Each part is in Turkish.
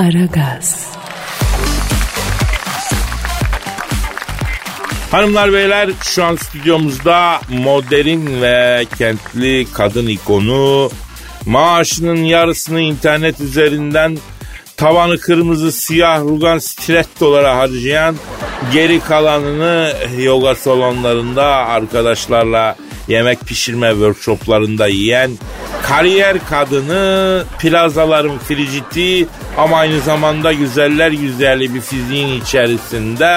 Aragaz. Hanımlar beyler şu an stüdyomuzda modern ve kentli kadın ikonu maaşının yarısını internet üzerinden tavanı kırmızı siyah rugan stilettolara harcayan geri kalanını yoga salonlarında arkadaşlarla yemek pişirme workshoplarında yiyen kariyer kadını plazaların friciti ama aynı zamanda güzeller güzeli bir fiziğin içerisinde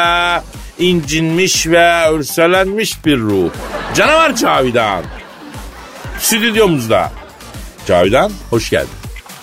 incinmiş ve örselenmiş bir ruh. Canavar Cavidan. Stüdyomuzda. Cavidan hoş geldin.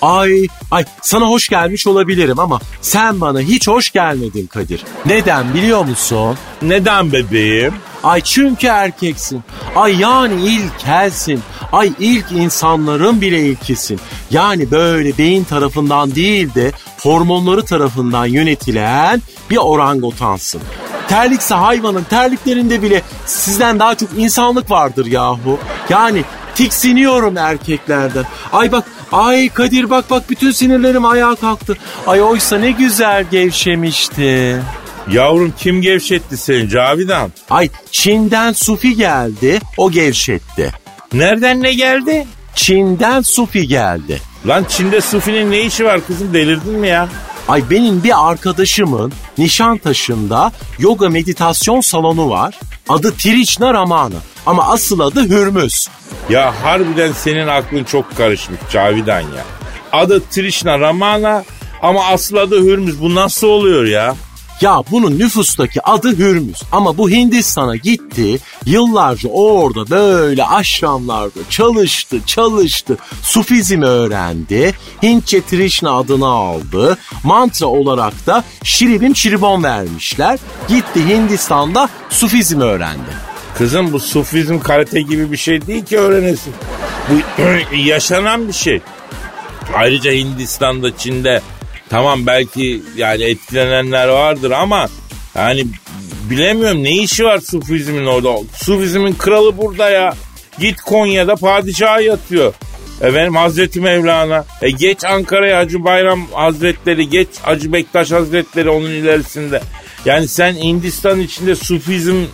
Ay ay sana hoş gelmiş olabilirim ama sen bana hiç hoş gelmedin Kadir. Neden biliyor musun? Neden bebeğim? Ay çünkü erkeksin. Ay yani ilkelsin. Ay ilk insanların bile ilkisin. Yani böyle beyin tarafından değil de hormonları tarafından yönetilen bir orangotansın. Terlikse hayvanın terliklerinde bile sizden daha çok insanlık vardır yahu. Yani tiksiniyorum erkeklerden. Ay bak ay Kadir bak bak bütün sinirlerim ayağa kalktı. Ay oysa ne güzel gevşemişti. Yavrum kim gevşetti seni Cavidan? Ay Çin'den Sufi geldi o gevşetti. Nereden ne geldi? Çin'den Sufi geldi. Lan Çin'de Sufi'nin ne işi var kızım delirdin mi ya? Ay benim bir arkadaşımın Nişantaşı'nda yoga meditasyon salonu var. Adı Trishna Ramana ama asıl adı Hürmüz. Ya harbiden senin aklın çok karışmış Cavidan ya. Adı Trishna Ramana ama asıl adı Hürmüz. Bu nasıl oluyor ya? Ya bunun nüfustaki adı Hürmüz ama bu Hindistan'a gitti. Yıllarca orada böyle aşramlarda çalıştı, çalıştı. Sufizmi öğrendi. Hintçe Trishna adını aldı. Mantra olarak da Şiribim Şiribon vermişler. Gitti Hindistan'da Sufizmi öğrendi. Kızım bu sufizm karate gibi bir şey değil ki öğrenesin. Bu yaşanan bir şey. Ayrıca Hindistan'da, Çin'de tamam belki yani etkilenenler vardır ama yani bilemiyorum ne işi var sufizmin orada. Sufizmin kralı burada ya. Git Konya'da padişah yatıyor. Efendim Hazreti Mevlana. E geç Ankara'ya Hacı Bayram Hazretleri, geç Hacı Bektaş Hazretleri onun ilerisinde. Yani sen Hindistan içinde sufizm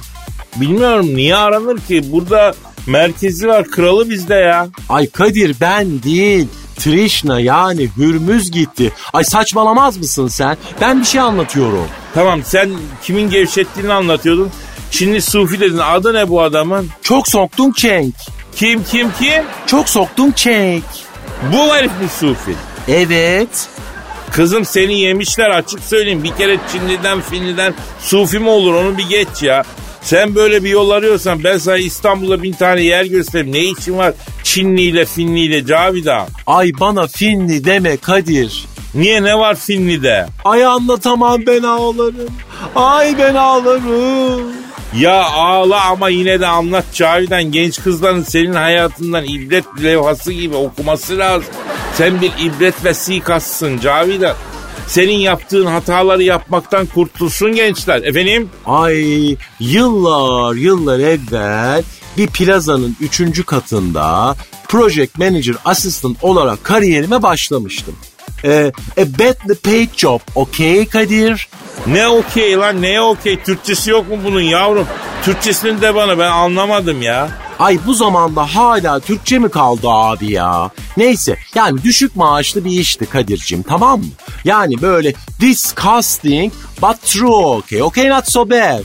bilmiyorum niye aranır ki? Burada merkezi var, kralı bizde ya. Ay Kadir ben değil. Trishna yani Hürmüz gitti. Ay saçmalamaz mısın sen? Ben bir şey anlatıyorum. Tamam sen kimin gevşettiğini anlatıyordun. Çinli Sufi dedin. Adı ne bu adamın? Çok soktun çenk. Kim kim kim? Çok soktun çenk. Bu herif mi Sufi? Evet. Kızım seni yemişler açık söyleyeyim. Bir kere Çinliden Finliden Sufi mi olur onu bir geç ya. Sen böyle bir yol arıyorsan ben sana İstanbul'da bin tane yer göstereyim. Ne için var Çinli ile Finli ile Cavidan? Ay bana Finli deme Kadir. Niye ne var Finli'de? Ay anlatamam ben ağlarım. Ay ben ağlarım. Ya ağla ama yine de anlat Cavidan. Genç kızların senin hayatından ibret levhası gibi okuması lazım. Sen bir ibret vesikasısın Cavidan. Senin yaptığın hataları yapmaktan kurtulsun gençler. Efendim? Ay yıllar yıllar evvel bir plazanın üçüncü katında project manager assistant olarak kariyerime başlamıştım. Ee, a badly paid job, okay Kadir? Ne okey lan ne okey? Türkçesi yok mu bunun yavrum? Türkçesini de bana ben anlamadım ya. Ay bu zamanda hala Türkçe mi kaldı abi ya? Neyse yani düşük maaşlı bir işti Kadir'cim tamam mı? Yani böyle disgusting but true okay. Okay not so bad.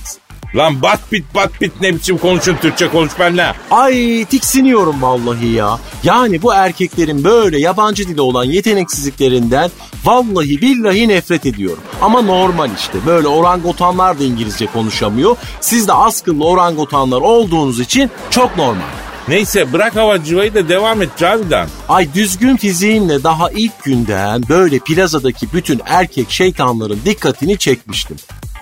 Lan bat bit bat bit ne biçim konuşun Türkçe konuş benimle. Ay tiksiniyorum vallahi ya. Yani bu erkeklerin böyle yabancı dili olan yeteneksizliklerinden vallahi billahi nefret ediyorum. Ama normal işte böyle orangotanlar da İngilizce konuşamıyor. Siz de askıllı orangotanlar olduğunuz için çok normal. Neyse bırak havacıvayı da devam et Cavidan. Ay düzgün fiziğimle daha ilk günden böyle plazadaki bütün erkek şeytanların dikkatini çekmiştim.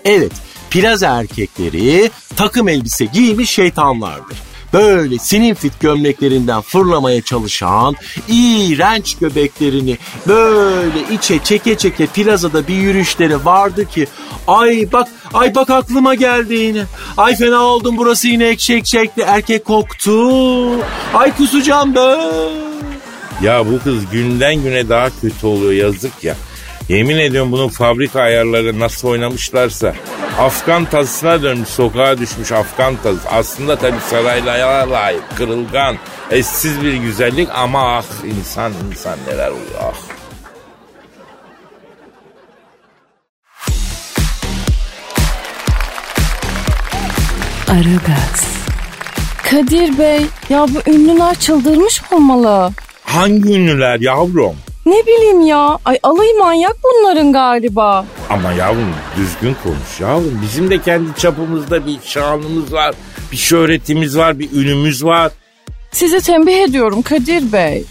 Evet plaza erkekleri takım elbise giymiş şeytanlardır. Böyle sinin fit gömleklerinden fırlamaya çalışan iğrenç göbeklerini böyle içe çeke çeke plazada bir yürüyüşleri vardı ki ay bak ay bak aklıma geldi yine. Ay fena oldum burası yine ekşek çekti erkek koktu. Ay kusacağım ben. Ya bu kız günden güne daha kötü oluyor yazık ya. Yemin ediyorum bunun fabrika ayarları nasıl oynamışlarsa Afgan tazısına dönmüş sokağa düşmüş Afgan tazısı. Aslında tabii saraylara layık kırılgan eşsiz bir güzellik ama ah insan insan neler oluyor ah. Aragaz. Kadir Bey ya bu ünlüler çıldırmış olmalı. Hangi ünlüler yavrum? Ne bileyim ya. Ay alayı manyak bunların galiba. Ama yavrum düzgün konuş yavrum. Bizim de kendi çapımızda bir şanımız var. Bir şöhretimiz var, bir ünümüz var. Sizi tembih ediyorum Kadir Bey.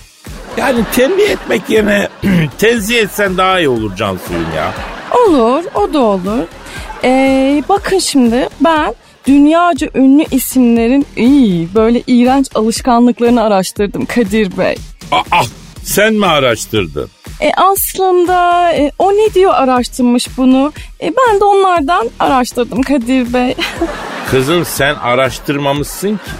Yani tembih etmek yerine tenzih etsen daha iyi olur Cansu'yum ya. Olur o da olur. Ee, bakın şimdi ben dünyaca ünlü isimlerin iyi böyle iğrenç alışkanlıklarını araştırdım Kadir Bey. Aa, sen mi araştırdın? E aslında e, o ne diyor araştırmış bunu. E, ben de onlardan araştırdım Kadir Bey. Kızım sen araştırmamışsın ki.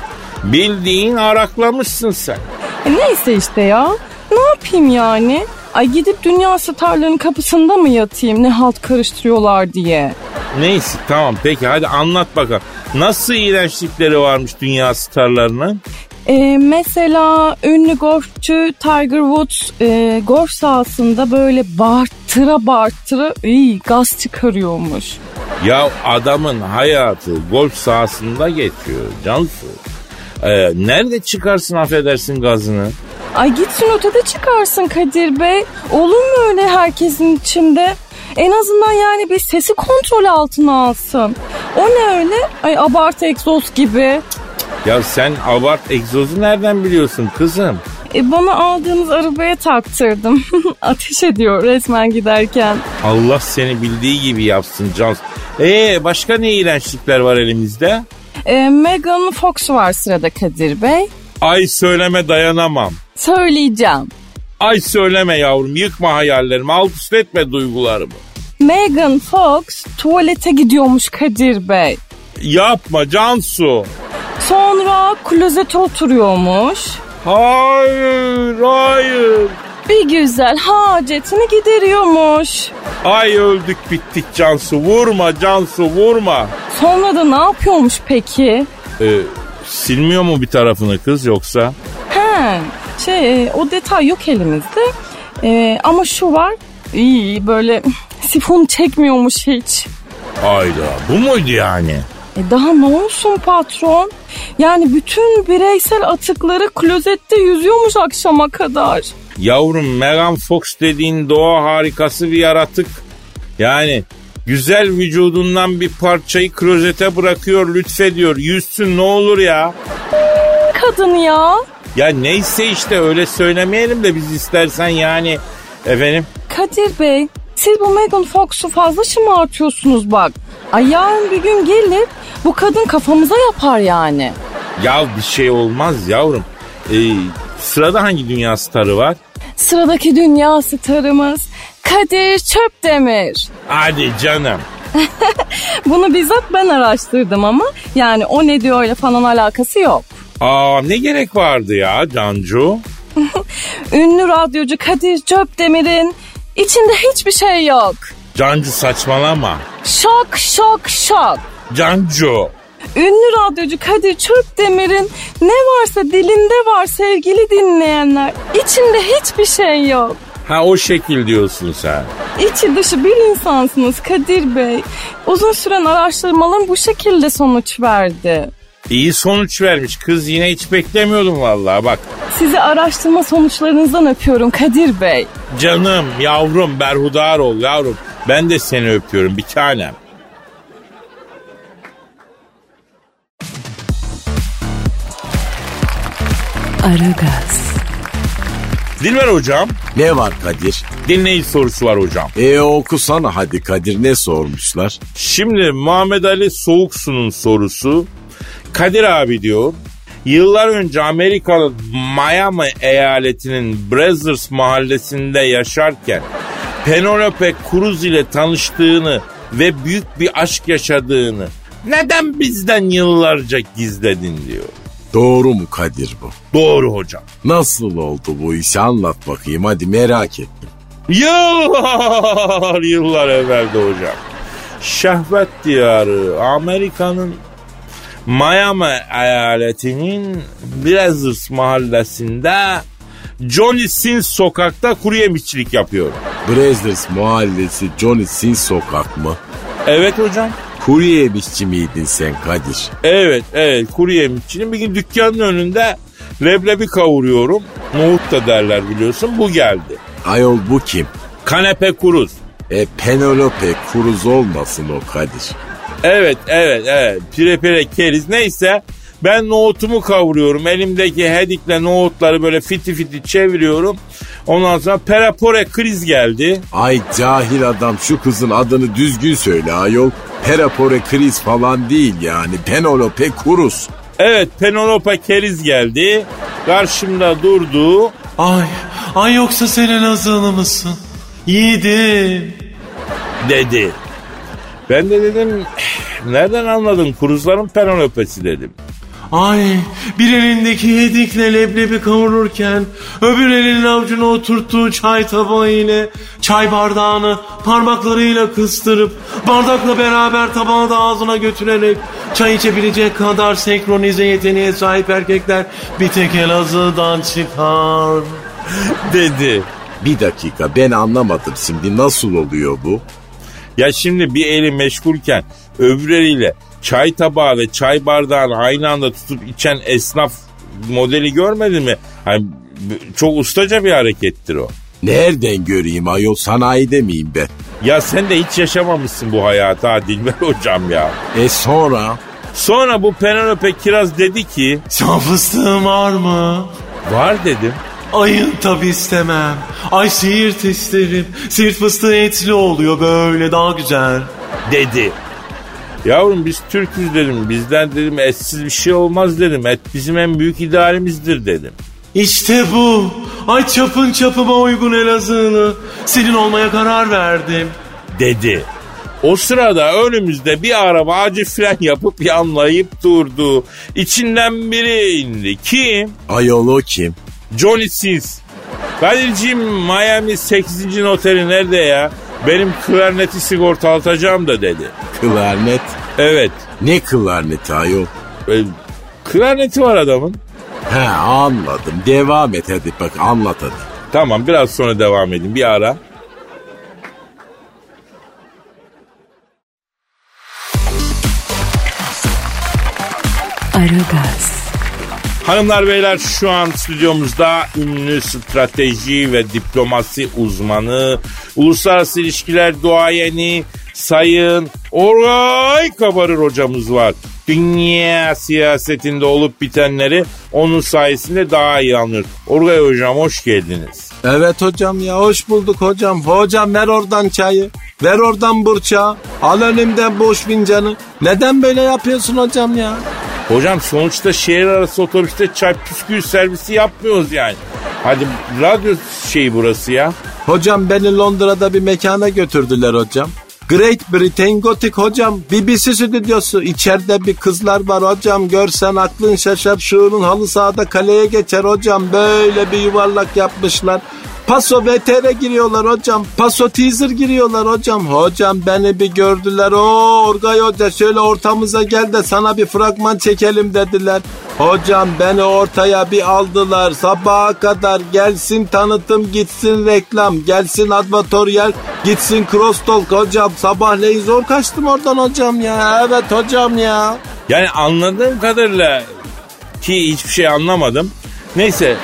Bildiğin araklamışsın sen. E, neyse işte ya. Ne yapayım yani? Ay gidip dünya starlarının kapısında mı yatayım ne halt karıştırıyorlar diye. Neyse tamam peki hadi anlat bakalım. Nasıl iğrençlikleri varmış dünya starlarının? E, mesela ünlü golfçü Tiger Woods e, golf sahasında böyle bağırtıra bağırtıra iyi, gaz çıkarıyormuş. Ya adamın hayatı golf sahasında geçiyor Cansu. Ee, nerede çıkarsın affedersin gazını? Ay gitsin ötede çıkarsın Kadir Bey. Olur mu öyle herkesin içinde? En azından yani bir sesi kontrol altına alsın. O ne öyle? Ay abartı egzoz gibi. Ya sen abart egzozu nereden biliyorsun kızım? E bana aldığınız arabaya taktırdım. Ateş ediyor resmen giderken. Allah seni bildiği gibi yapsın Cansu. Ee başka ne iğrençlikler var elimizde? E, Megan Fox var sırada Kadir Bey. Ay söyleme dayanamam. Söyleyeceğim. Ay söyleme yavrum yıkma hayallerimi alt üst etme duygularımı. Megan Fox tuvalete gidiyormuş Kadir Bey. Yapma Cansu. Sonra klozete oturuyormuş. Hayır hayır. Bir güzel hacetini gideriyormuş. Ay öldük bittik Cansu vurma Cansu vurma. Sonra da ne yapıyormuş peki? Ee, silmiyor mu bir tarafını kız yoksa? He, şey o detay yok elimizde. E, ama şu var. iyi böyle sifon çekmiyormuş hiç. Ayda bu muydu yani? E daha ne olsun patron? Yani bütün bireysel atıkları klozette yüzüyormuş akşama kadar. Yavrum Megan Fox dediğin doğa harikası bir yaratık. Yani güzel vücudundan bir parçayı klozete bırakıyor lütfediyor. Yüzsün ne olur ya. Kadın ya. Ya neyse işte öyle söylemeyelim de biz istersen yani efendim. Kadir Bey siz bu Megan Fox'u fazla şımartıyorsunuz bak. Ay yarın bir gün gelir bu kadın kafamıza yapar yani. Ya bir şey olmaz yavrum. Ee, sırada hangi dünya starı var? Sıradaki dünya starımız Kadir Çöpdemir. Hadi canım. Bunu bizzat ben araştırdım ama yani o ne diyor öyle falan alakası yok. Aa ne gerek vardı ya Cancu? Ünlü radyocu Kadir Çöpdemir'in içinde hiçbir şey yok. Cancu saçmalama. Şok şok şok. Cancu. Ünlü radyocu Kadir Çöpdemir'in ne varsa dilinde var sevgili dinleyenler. İçinde hiçbir şey yok. Ha o şekil diyorsun sen. İçi dışı bir insansınız Kadir Bey. Uzun süren araştırmaların bu şekilde sonuç verdi. İyi sonuç vermiş. Kız yine hiç beklemiyordum vallahi bak. Sizi araştırma sonuçlarınızdan öpüyorum Kadir Bey. Canım, yavrum, berhudar ol yavrum. Ben de seni öpüyorum bir tanem. Aragaz. Dilber hocam, Ne var Kadir? dinleyici sorusu var hocam. E okusana hadi Kadir ne sormuşlar? Şimdi Muhammed Ali Soğuksu'nun sorusu. Kadir abi diyor. Yıllar önce Amerikalı Miami eyaletinin Brazzers mahallesinde yaşarken Penelope Cruz ile tanıştığını ve büyük bir aşk yaşadığını neden bizden yıllarca gizledin diyor. Doğru mu Kadir bu? Doğru hocam. Nasıl oldu bu iş anlat bakayım hadi merak ettim. Yıllar yıllar evvelde hocam. Şehvet diyarı Amerika'nın Miami eyaletinin Brazzers mahallesinde Johnny Sins sokakta kuru yemişçilik yapıyorum. Brazzers mahallesi Johnny Sins sokak mı? Evet hocam. Kuru yemişçi miydin sen Kadir? Evet evet kuru yemişçinin bir gün dükkanın önünde leblebi kavuruyorum. Nohut da derler biliyorsun bu geldi. Ayol bu kim? Kanepe kuruz. E Penelope Cruz olmasın o Kadir. Evet evet evet pire pire keriz neyse ben nohutumu kavuruyorum. Elimdeki hedikle nohutları böyle fiti fiti çeviriyorum. Ondan sonra perapore kriz geldi. Ay cahil adam şu kızın adını düzgün söyle ayol. Perapore kriz falan değil yani. Penelope Cruz. Evet Penelope keriz geldi. Karşımda durdu. Ay, ay yoksa sen Elazığlı mısın? Yiğidim. dedi. Ben de dedim nereden anladın kuruzların Penelope'si dedim. Ay, bir elindeki yedikle leblebi kavururken öbür elinin avucuna oturttuğu çay tabağı ile çay bardağını parmaklarıyla kıstırıp bardakla beraber tabağı da ağzına götürerek çay içebilecek kadar senkronize yeteneğe sahip erkekler bir tek Elazığ'dan çıkar. Dedi. Bir dakika ben anlamadım şimdi nasıl oluyor bu? Ya şimdi bir eli meşgulken öbür eliyle çay tabağı ve çay bardağını aynı anda tutup içen esnaf modeli görmedin mi? Hani çok ustaca bir harekettir o. Nereden göreyim ayol sanayide miyim ben? Ya sen de hiç yaşamamışsın bu hayatı ha Dilber hocam ya. E sonra? Sonra bu Penelope Kiraz dedi ki Çam fıstığım var mı? var dedim. Ayın tabi istemem. Ay siirt isterim. Siirt fıstığı etli oluyor böyle daha güzel. dedi. Yavrum biz Türk'üz dedim. Bizden dedim etsiz bir şey olmaz dedim. Et bizim en büyük idealimizdir dedim. İşte bu. Ay çapın çapıma uygun Elazığlı. Senin olmaya karar verdim. Dedi. O sırada önümüzde bir araba acil fren yapıp yanlayıp durdu. İçinden biri indi. Kim? Ayol o kim? Johnny Sins. Kadir'ciğim Miami 8. oteli nerede ya? Benim klarneti sigortalatacağım da dedi. Klarnet. Evet. Ne klarneti ayol? E, klarneti var adamın. He anladım. Devam et hadi bak anlat hadi. Tamam biraz sonra devam edin. Bir ara. Aragaz, Hanımlar beyler şu an stüdyomuzda ünlü strateji ve diplomasi uzmanı, uluslararası ilişkiler duayeni, sayın Orgay Kabarır hocamız var. Dünya siyasetinde olup bitenleri onun sayesinde daha iyi anlıyor. Orgay hocam hoş geldiniz. Evet hocam ya hoş bulduk hocam. Hocam ver oradan çayı. Ver oradan burçağı. Al önümden boş fincanı. Neden böyle yapıyorsun hocam ya? Hocam sonuçta şehir arası otobüste çay püskül servisi yapmıyoruz yani. Hadi radyo şeyi burası ya. Hocam beni Londra'da bir mekana götürdüler hocam. Great Britain Gothic hocam. BBC stüdyosu. İçeride bir kızlar var hocam. Görsen aklın şaşar. Şuurun halı sahada kaleye geçer hocam. Böyle bir yuvarlak yapmışlar. Paso VTR giriyorlar hocam. Paso teaser giriyorlar hocam. Hocam beni bir gördüler. O Orgay Hoca şöyle ortamıza gel de sana bir fragman çekelim dediler. Hocam beni ortaya bir aldılar. Sabaha kadar gelsin tanıtım gitsin reklam. Gelsin advatoryal gitsin crosstalk hocam. Sabahleyin zor kaçtım oradan hocam ya. Evet hocam ya. Yani anladığım kadarıyla ki hiçbir şey anlamadım. Neyse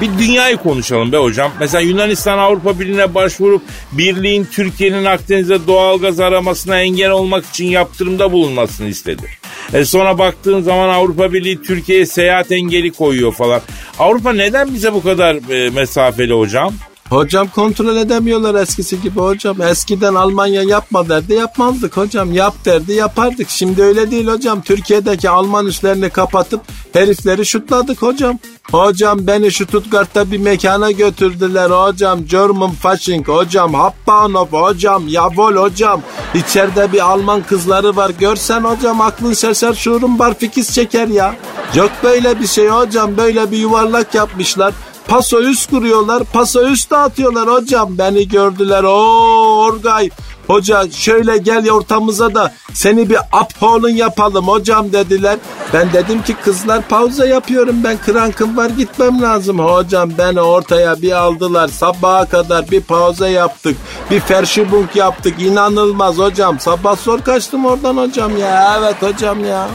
bir dünyayı konuşalım be hocam. Mesela Yunanistan Avrupa Birliği'ne başvurup birliğin Türkiye'nin Akdeniz'de doğalgaz aramasına engel olmak için yaptırımda bulunmasını istedi. E sonra baktığın zaman Avrupa Birliği Türkiye'ye seyahat engeli koyuyor falan. Avrupa neden bize bu kadar e, mesafeli hocam? Hocam kontrol edemiyorlar eskisi gibi hocam. Eskiden Almanya yapma derdi yapmazdık hocam. Yap derdi yapardık. Şimdi öyle değil hocam. Türkiye'deki Alman üslerini kapatıp herifleri şutladık hocam. Hocam beni Stuttgart'ta bir mekana götürdüler hocam. German Fasching hocam. Hauptbahnhof hocam. Yavol hocam. İçeride bir Alman kızları var. Görsen hocam aklın şaşar şuurun barfikiz çeker ya. Yok böyle bir şey hocam. Böyle bir yuvarlak yapmışlar. Paso üst kuruyorlar. Paso üst dağıtıyorlar hocam. Beni gördüler. O Orgay. Hoca şöyle gel ortamıza da seni bir upholun yapalım hocam dediler. Ben dedim ki kızlar pauza yapıyorum ben krankım var gitmem lazım. Hocam beni ortaya bir aldılar sabaha kadar bir pauza yaptık. Bir ferşibunk yaptık inanılmaz hocam. Sabah zor kaçtım oradan hocam ya evet hocam ya.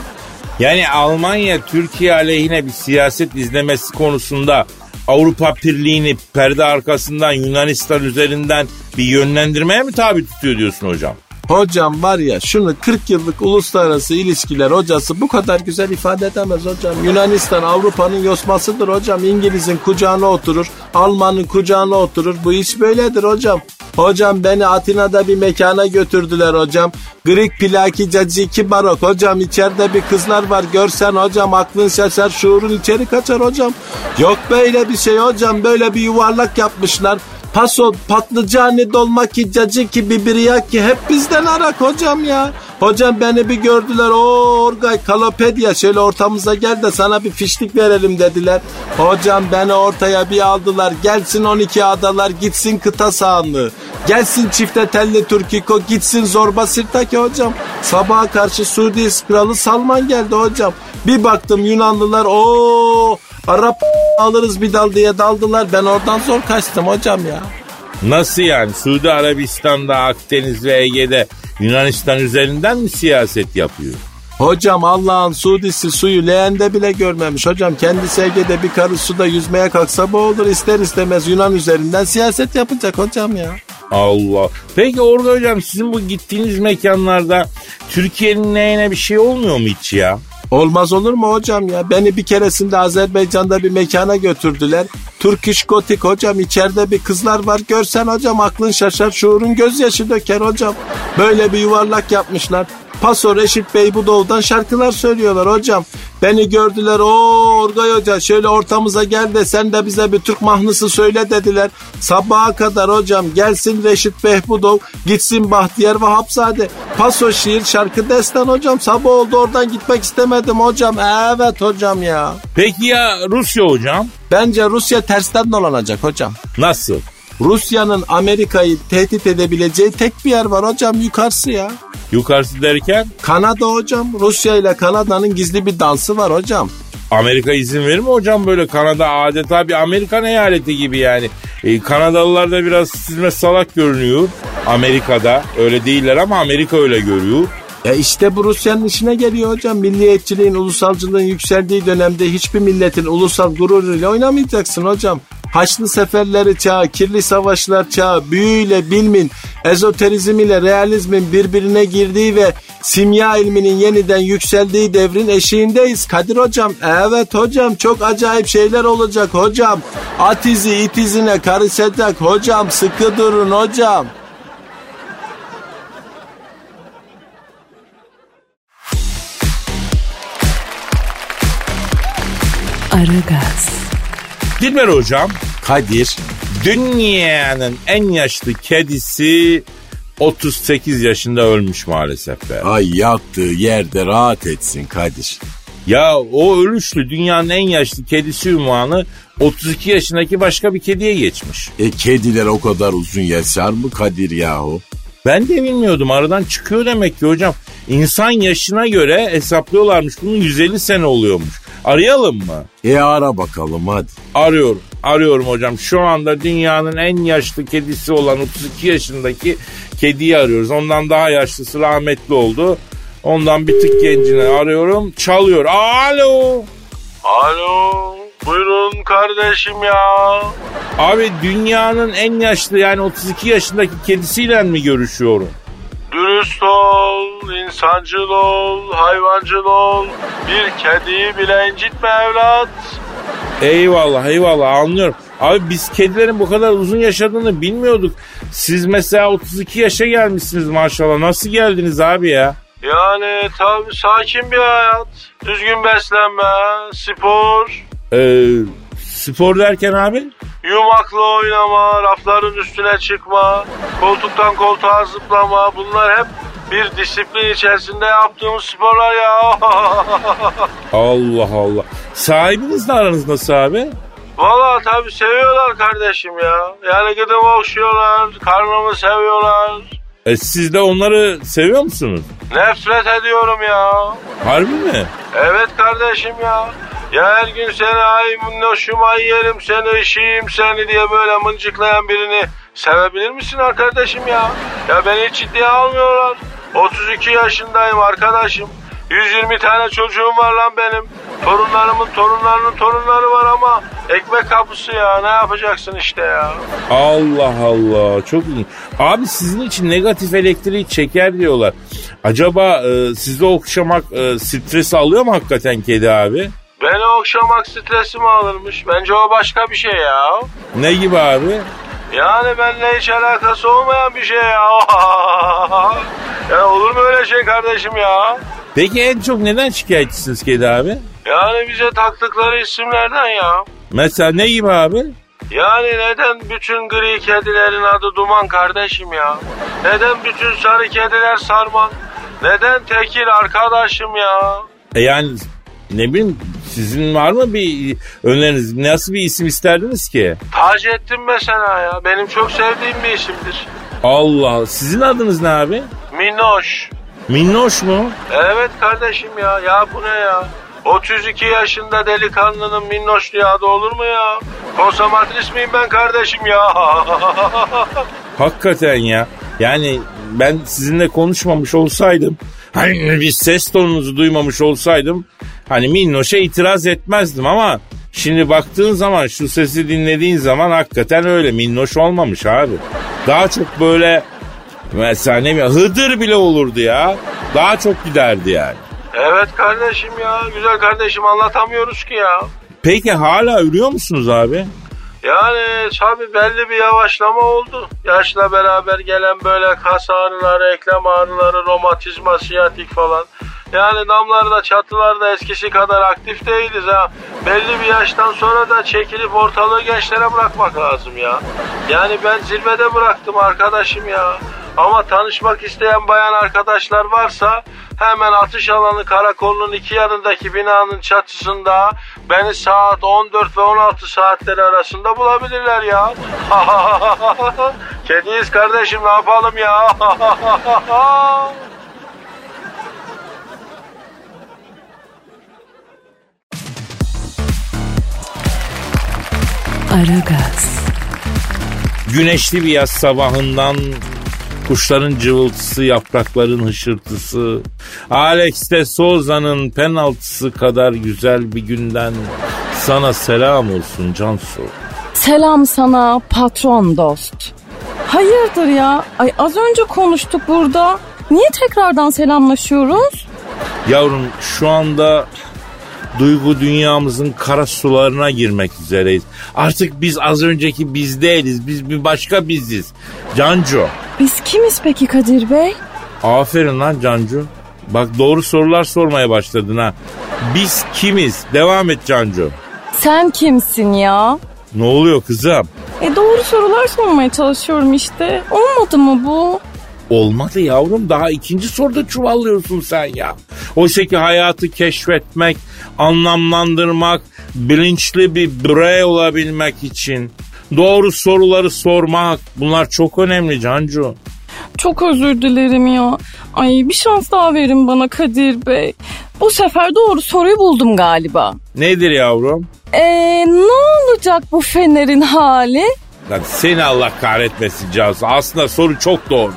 Yani Almanya Türkiye aleyhine bir siyaset izlemesi konusunda Avrupa Birliği'ni perde arkasından Yunanistan üzerinden bir yönlendirmeye mi tabi tutuyor diyorsun hocam? Hocam var ya şunu 40 yıllık uluslararası ilişkiler hocası bu kadar güzel ifade edemez hocam. Yunanistan Avrupa'nın yosmasıdır hocam. İngiliz'in kucağına oturur, Alman'ın kucağına oturur. Bu iş böyledir hocam. Hocam beni Atina'da bir mekana götürdüler hocam. Greek plaki caciki barok. Hocam içeride bir kızlar var. Görsen hocam aklın şaşar şuurun içeri kaçar hocam. Yok böyle bir şey hocam. Böyle bir yuvarlak yapmışlar. Paso, patlıcanı, dolmaki, caciki, bibiriyaki hep bizden arak hocam ya. Hocam beni bir gördüler. O Orgay Kalopedya şöyle ortamıza gel de sana bir fişlik verelim dediler. Hocam beni ortaya bir aldılar. Gelsin 12 adalar gitsin kıta sahanlığı. Gelsin çifte telli Türkiko gitsin zorba sirtaki hocam. Sabaha karşı Suudi kralı Salman geldi hocam. Bir baktım Yunanlılar o Arap alırız bir dal diye daldılar. Ben oradan zor kaçtım hocam ya. Nasıl yani? Suudi Arabistan'da, Akdeniz ve Ege'de Yunanistan üzerinden mi siyaset yapıyor? Hocam Allah'ın Suudisi suyu leğende bile görmemiş. Hocam kendisi Ege'de bir karı suda yüzmeye kalksa boğulur ister istemez Yunan üzerinden siyaset yapacak hocam ya. Allah. Peki Orada hocam sizin bu gittiğiniz mekanlarda Türkiye'nin neyine bir şey olmuyor mu hiç ya? Olmaz olur mu hocam ya? Beni bir keresinde Azerbaycan'da bir mekana götürdüler. Turkish Gothic hocam içeride bir kızlar var. Görsen hocam aklın şaşar şuurun gözyaşı döker hocam. Böyle bir yuvarlak yapmışlar. Paso Reşit Bey bu doğudan şarkılar söylüyorlar hocam. Beni gördüler o Orgay Hoca şöyle ortamıza gel de sen de bize bir Türk mahnısı söyle dediler. Sabaha kadar hocam gelsin Reşit Behbudov gitsin Bahtiyar Vahapzade. Paso şiir şarkı destan hocam sabah oldu oradan gitmek istemedim hocam. Evet hocam ya. Peki ya Rusya hocam? Bence Rusya tersten dolanacak hocam. Nasıl? Rusya'nın Amerika'yı tehdit edebileceği tek bir yer var hocam yukarısı ya. Yukarısı derken? Kanada hocam. Rusya ile Kanada'nın gizli bir dansı var hocam. Amerika izin verir mi hocam böyle Kanada adeta bir Amerikan eyaleti gibi yani. E, Kanadalılar da biraz sizme salak görünüyor. Amerika'da öyle değiller ama Amerika öyle görüyor. Ya işte bu Rusya'nın işine geliyor hocam. Milliyetçiliğin, ulusalcılığın yükseldiği dönemde hiçbir milletin ulusal gururuyla oynamayacaksın hocam. Haçlı seferleri çağı, kirli savaşlar çağı, büyüyle bilmin, ezoterizm ile realizmin birbirine girdiği ve simya ilminin yeniden yükseldiği devrin eşiğindeyiz Kadir hocam. Evet hocam çok acayip şeyler olacak hocam. At izi it izine karışacak hocam sıkı durun hocam. Aragaz, Dilber hocam Kadir. dünyanın en yaşlı kedisi 38 yaşında ölmüş maalesef be. Ay yattığı yerde rahat etsin Kadir. Ya o ölüşlü dünyanın en yaşlı kedisi ünvanı 32 yaşındaki başka bir kediye geçmiş. E kediler o kadar uzun yaşar mı Kadir yahu? Ben de bilmiyordum aradan çıkıyor demek ki hocam. İnsan yaşına göre hesaplıyorlarmış bunun 150 sene oluyormuş. Arayalım mı? E ara bakalım hadi. Arıyorum. Arıyorum hocam. Şu anda dünyanın en yaşlı kedisi olan 32 yaşındaki kediyi arıyoruz. Ondan daha yaşlısı rahmetli oldu. Ondan bir tık gencini arıyorum. Çalıyor. Alo. Alo. Buyurun kardeşim ya. Abi dünyanın en yaşlı yani 32 yaşındaki kedisiyle mi görüşüyorum? Dürüst ol, insancıl ol, hayvancıl ol. Bir kediyi bile incitme evlat. Eyvallah eyvallah anlıyorum. Abi biz kedilerin bu kadar uzun yaşadığını bilmiyorduk. Siz mesela 32 yaşa gelmişsiniz maşallah. Nasıl geldiniz abi ya? Yani tabii sakin bir hayat. Düzgün beslenme, spor, Ee, spor derken abi? yumakla oynama, rafların üstüne çıkma, koltuktan koltuğa zıplama. Bunlar hep bir disiplin içerisinde yaptığımız sporlar ya. Allah Allah. Sahibinizle aranız nasıl abi? Valla tabii seviyorlar kardeşim ya. Yani gıdımı okşuyorlar, karnımı seviyorlar. E siz de onları seviyor musunuz? Nefret ediyorum ya. Harbi mi? Evet kardeşim ya. Ya her gün seni ay minnoşum ay yerim seni işiyim seni diye böyle mıncıklayan birini sevebilir misin arkadaşım ya? Ya beni hiç ciddiye almıyorlar. 32 yaşındayım arkadaşım. 120 tane çocuğum var lan benim. Torunlarımın torunlarının torunları var ama ekmek kapısı ya ne yapacaksın işte ya. Allah Allah çok iyi. Abi sizin için negatif elektriği çeker diyorlar. Acaba e, sizde okşamak e, stres alıyor mu hakikaten kedi abi? Beni okşamak stresimi alırmış. Bence o başka bir şey ya. Ne gibi abi? Yani benimle hiç alakası olmayan bir şey ya. ya olur mu öyle şey kardeşim ya? Peki en çok neden şikayetçisiniz kedi abi? Yani bize taktıkları isimlerden ya. Mesela ne gibi abi? Yani neden bütün gri kedilerin adı Duman kardeşim ya? Neden bütün sarı kediler Sarman? Neden Tekir arkadaşım ya? E yani ne bileyim sizin var mı bir öneriniz? Nasıl bir isim isterdiniz ki? Taceddin mesela ya. Benim çok sevdiğim bir isimdir. Allah sizin adınız ne abi? Minnoş. Minnoş mu? Evet kardeşim ya. Ya bu ne ya? 32 yaşında delikanlının minnoş diye adı olur mu ya? Konsomatris miyim ben kardeşim ya? Hakikaten ya. Yani ben sizinle konuşmamış olsaydım hani bir ses tonunuzu duymamış olsaydım hani Minnoş'a itiraz etmezdim ama şimdi baktığın zaman şu sesi dinlediğin zaman hakikaten öyle Minnoş olmamış abi. Daha çok böyle mesela ne bileyim Hıdır bile olurdu ya. Daha çok giderdi yani. evet kardeşim ya. Güzel kardeşim anlatamıyoruz ki ya. Peki hala ürüyor musunuz abi? Yani tabii belli bir yavaşlama oldu. Yaşla beraber gelen böyle kas ağrıları, eklem ağrıları, romatizma, siyatik falan. Yani damlarda, çatılarda eskisi kadar aktif değiliz ha. Belli bir yaştan sonra da çekilip ortalığı gençlere bırakmak lazım ya. Yani ben zirvede bıraktım arkadaşım ya. Ama tanışmak isteyen bayan arkadaşlar varsa hemen atış alanı karakolunun iki yanındaki binanın çatısında beni saat 14 ve 16 saatleri arasında bulabilirler ya. Kediyiz kardeşim ne yapalım ya. Aragaz, Güneşli bir yaz sabahından kuşların cıvıltısı, yaprakların hışırtısı, Alex de Souza'nın penaltısı kadar güzel bir günden sana selam olsun Cansu. Selam sana patron dost. Hayırdır ya? Ay az önce konuştuk burada. Niye tekrardan selamlaşıyoruz? Yavrum şu anda duygu dünyamızın kara sularına girmek üzereyiz. Artık biz az önceki biz değiliz. Biz bir başka biziz. Cancu. Biz kimiz peki Kadir Bey? Aferin lan Cancu. Bak doğru sorular sormaya başladın ha. Biz kimiz? Devam et Cancu. Sen kimsin ya? Ne oluyor kızım? E doğru sorular sormaya çalışıyorum işte. Olmadı mı bu? Olmadı yavrum daha ikinci soruda çuvallıyorsun sen ya. Oysa ki hayatı keşfetmek, anlamlandırmak, bilinçli bir birey olabilmek için doğru soruları sormak bunlar çok önemli Cancu. Çok özür dilerim ya. Ay bir şans daha verin bana Kadir Bey. Bu sefer doğru soruyu buldum galiba. Nedir yavrum? Eee ne olacak bu fenerin hali? Lan seni Allah kahretmesin Cansu. Aslında soru çok doğru.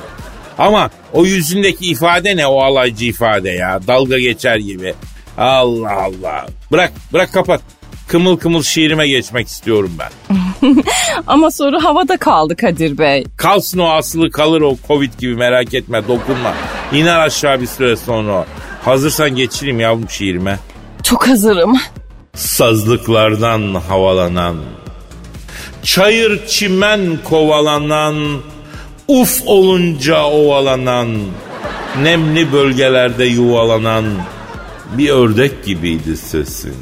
Ama o yüzündeki ifade ne o alaycı ifade ya. Dalga geçer gibi. Allah Allah. Bırak bırak kapat. Kımıl kımıl şiirime geçmek istiyorum ben. Ama soru havada kaldı Kadir Bey. Kalsın o asılı kalır o covid gibi merak etme dokunma. İner aşağı bir süre sonra. Hazırsan geçireyim yavrum şiirime. Çok hazırım. Sazlıklardan havalanan, çayır çimen kovalanan, uf olunca ovalanan, nemli bölgelerde yuvalanan bir ördek gibiydi sesin.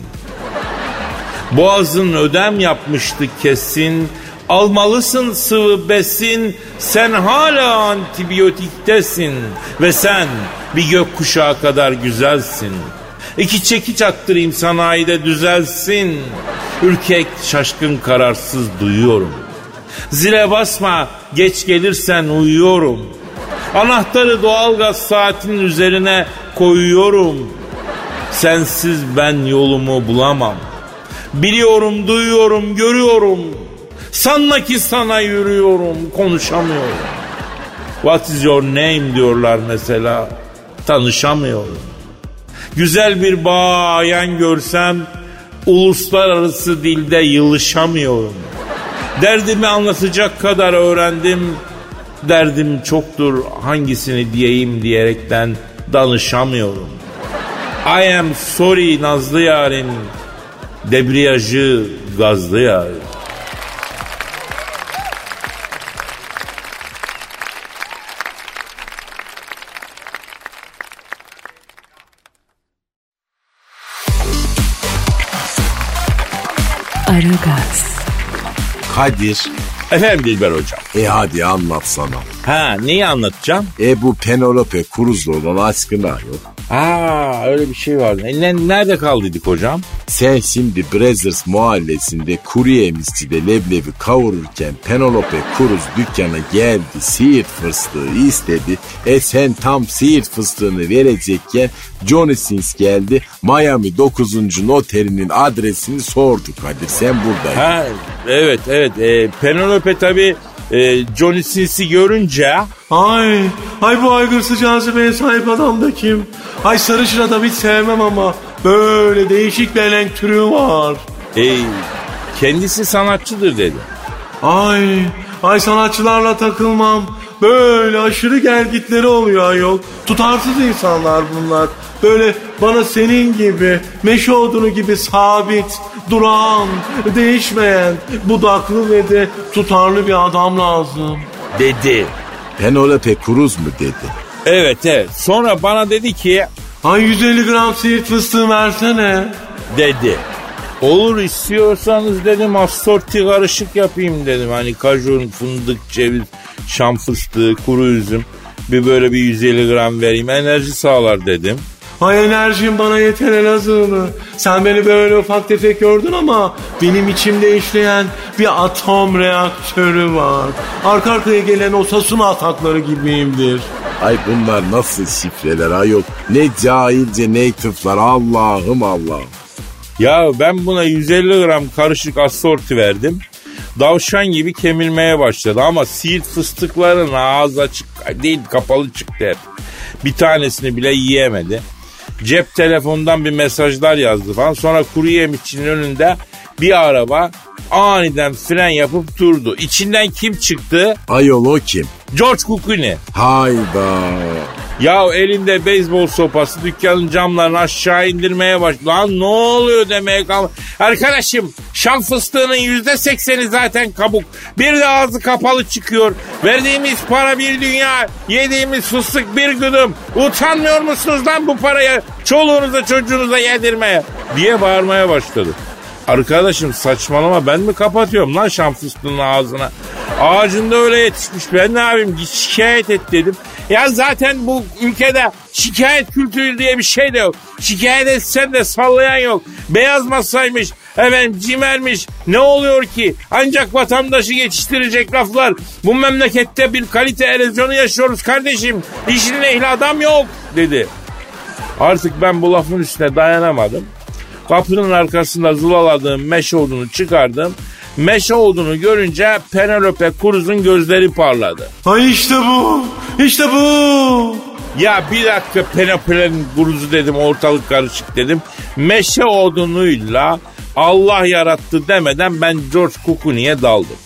Boğazın ödem yapmıştı kesin, almalısın sıvı besin, sen hala antibiyotiktesin ve sen bir gökkuşağı kadar güzelsin. İki çekiç attırayım sanayide düzelsin. Ürkek, şaşkın, kararsız duyuyorum. Zile basma, geç gelirsen uyuyorum. Anahtarı doğalgaz saatinin üzerine koyuyorum. Sensiz ben yolumu bulamam. Biliyorum, duyuyorum, görüyorum. Sanma ki sana yürüyorum, konuşamıyorum. What is your name diyorlar mesela. Tanışamıyorum. Güzel bir bayan görsem uluslararası dilde yılışamıyorum. Derdimi anlatacak kadar öğrendim. Derdim çoktur hangisini diyeyim diyerekten danışamıyorum. I am sorry Nazlı yarim. Debriyajı gazlı yarim. Aragaz, Kadir. Efendim Dilber hocam. E hadi anlatsana. Ha neyi anlatacağım? E bu Penelope Cruz'la olan aşkına yok. Aa öyle bir şey vardı. E, ne- nerede kaldıydık hocam? Sen şimdi Brothers mahallesinde kuru yemişçide leblebi kavururken Penelope Cruz dükkana geldi siirt fıstığı istedi. E sen tam siirt fıstığını verecekken Johnny Sins geldi Miami 9. noterinin adresini sordu Kadir sen buradaydın. Ha evet evet. E, Penelope tabi e, Johnny Sins'i görünce Ay, ay bu aygırsı cazibeye sahip adam da kim? Ay sarışın adam hiç sevmem ama böyle değişik bir elenk türü var. e, kendisi sanatçıdır dedi. Ay, ay sanatçılarla takılmam. Böyle aşırı gelgitleri oluyor ayol. Tutarsız insanlar bunlar. Böyle bana senin gibi, meşe odunu gibi sabit, duran, değişmeyen, budaklı ve de tutarlı bir adam lazım. Dedi. Penelope Cruz mu dedi. Evet evet. Sonra bana dedi ki Ay 150 gram siirt fıstığı versene. dedi. Olur istiyorsanız dedim assorti karışık yapayım dedim. Hani kajun, fındık, ceviz, şam fıstığı, kuru üzüm. Bir böyle bir 150 gram vereyim enerji sağlar dedim. Ay enerjim bana yeter Elazığlı. Sen beni böyle ufak tefek gördün ama benim içimde işleyen bir atom reaktörü var. Arka arkaya gelen o Sasuna atakları gibiyimdir. Ay bunlar nasıl şifreler ayol. Ne cahilce native'lar Allah'ım Allah'ım. Ya ben buna 150 gram karışık assorti verdim. Davşan gibi kemirmeye başladı ama siirt fıstıkların ağzı açık değil kapalı çıktı hep. Bir tanesini bile yiyemedi. Cep telefonundan bir mesajlar yazdı falan. Sonra kuru yemişçinin önünde bir araba aniden fren yapıp durdu. İçinden kim çıktı? Ayol o kim? George Clooney. Hayda. Ya elinde beyzbol sopası dükkanın camlarını aşağı indirmeye başladı. Lan ne oluyor demeye kal. Arkadaşım şam fıstığının yüzde sekseni zaten kabuk. Bir de ağzı kapalı çıkıyor. Verdiğimiz para bir dünya. Yediğimiz fıstık bir gıdım. Utanmıyor musunuz lan bu paraya çoluğunuza çocuğunuza yedirmeye? Diye bağırmaya başladı. Arkadaşım saçmalama ben mi kapatıyorum lan şam fıstığının ağzına? Ağacında öyle yetişmiş ben ne yapayım git şikayet et dedim. Ya zaten bu ülkede şikayet kültürü diye bir şey de yok. Şikayet etsen de sallayan yok. Beyaz masaymış, efendim cimermiş. Ne oluyor ki? Ancak vatandaşı geçiştirecek laflar. Bu memlekette bir kalite erozyonu yaşıyoruz kardeşim. İşin ehli adam yok dedi. Artık ben bu lafın üstüne dayanamadım. Kapının arkasında zulaladığım meşe odunu çıkardım. Meşe odunu görünce Penelope Cruz'un gözleri parladı. Ay işte bu. İşte bu. Ya bir dakika Penelope'nin Cruz'u dedim ortalık karışık dedim. Meşe odunuyla Allah yarattı demeden ben George Clooney'e daldım.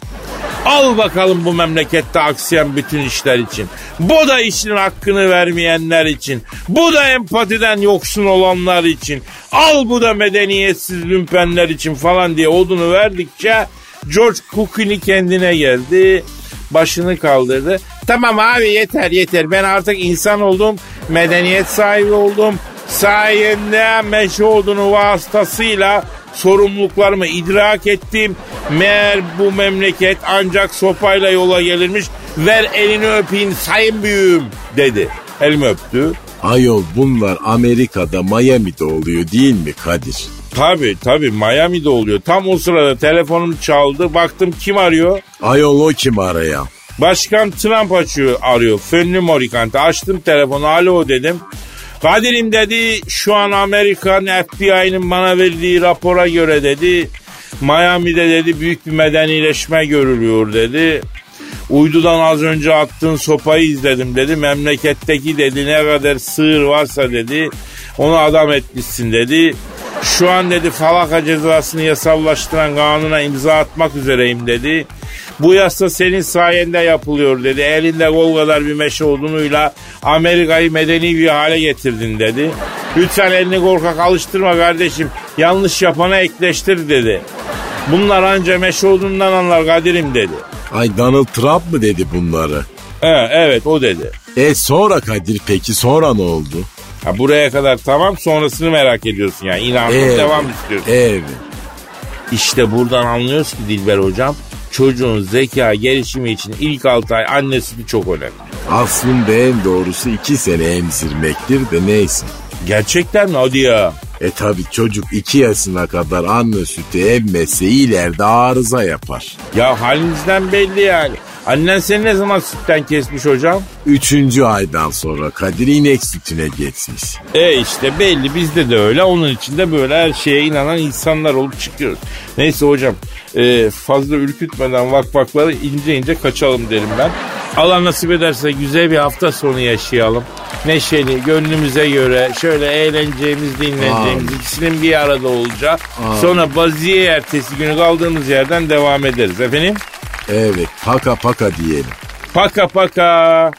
Al bakalım bu memlekette aksayan bütün işler için. Bu da işin hakkını vermeyenler için. Bu da empatiden yoksun olanlar için. Al bu da medeniyetsiz lümpenler için falan diye odunu verdikçe George Clooney kendine geldi. Başını kaldırdı. Tamam abi yeter yeter. Ben artık insan oldum. Medeniyet sahibi oldum. Sayende meşe odunu vasıtasıyla sorumluluklarımı idrak ettim. Meğer bu memleket ancak sopayla yola gelirmiş. Ver elini öpeyim sayın büyüğüm dedi. Elimi öptü. Ayol bunlar Amerika'da Miami'de oluyor değil mi Kadir? Tabii tabii Miami'de oluyor. Tam o sırada telefonum çaldı. Baktım kim arıyor? Ayol o kim arayan? Başkan Trump açıyor arıyor. Fönlü Morikante. Açtım telefonu. Alo dedim. Kadir'im dedi şu an Amerikan FBI'nin bana verdiği rapora göre dedi Miami'de dedi büyük bir medenileşme görülüyor dedi. Uydudan az önce attığın sopayı izledim dedi. Memleketteki dedi ne kadar sığır varsa dedi onu adam etmişsin dedi. Şu an dedi falaka cezasını yasallaştıran kanuna imza atmak üzereyim dedi. Bu yasa senin sayende yapılıyor dedi. Elinde kol kadar bir meşe odunuyla Amerika'yı medeni bir hale getirdin dedi. Lütfen elini korkak alıştırma kardeşim. Yanlış yapana ekleştir dedi. Bunlar anca meşe odundan anlar Kadir'im dedi. Ay Donald Trump mı dedi bunları? He, evet o dedi. E sonra Kadir peki sonra ne oldu? Ha, buraya kadar tamam sonrasını merak ediyorsun yani. İnanın Evet. devam istiyorsun. Evet. İşte buradan anlıyoruz ki Dilber hocam çocuğun zeka gelişimi için ilk 6 ay anne sütü çok önemli. Aslında en doğrusu iki sene emzirmektir de neyse. Gerçekten mi? Hadi ya. E tabi çocuk iki yaşına kadar anne sütü emmese ileride arıza yapar. Ya halinizden belli yani. Annen seni ne zaman sütten kesmiş hocam? Üçüncü aydan sonra Kadir inek sütüne geçmiş. E işte belli bizde de öyle. Onun için de böyle her şeye inanan insanlar olup çıkıyoruz. Neyse hocam e, fazla ürkütmeden vakvakları ince ince kaçalım derim ben. Allah nasip ederse güzel bir hafta sonu yaşayalım. Neşeli, gönlümüze göre şöyle eğleneceğimiz, dinleneceğimiz Amin. ikisinin bir arada olacak. Sonra baziye ertesi günü kaldığımız yerden devam ederiz efendim. Evet paka paka diyelim. Paka paka.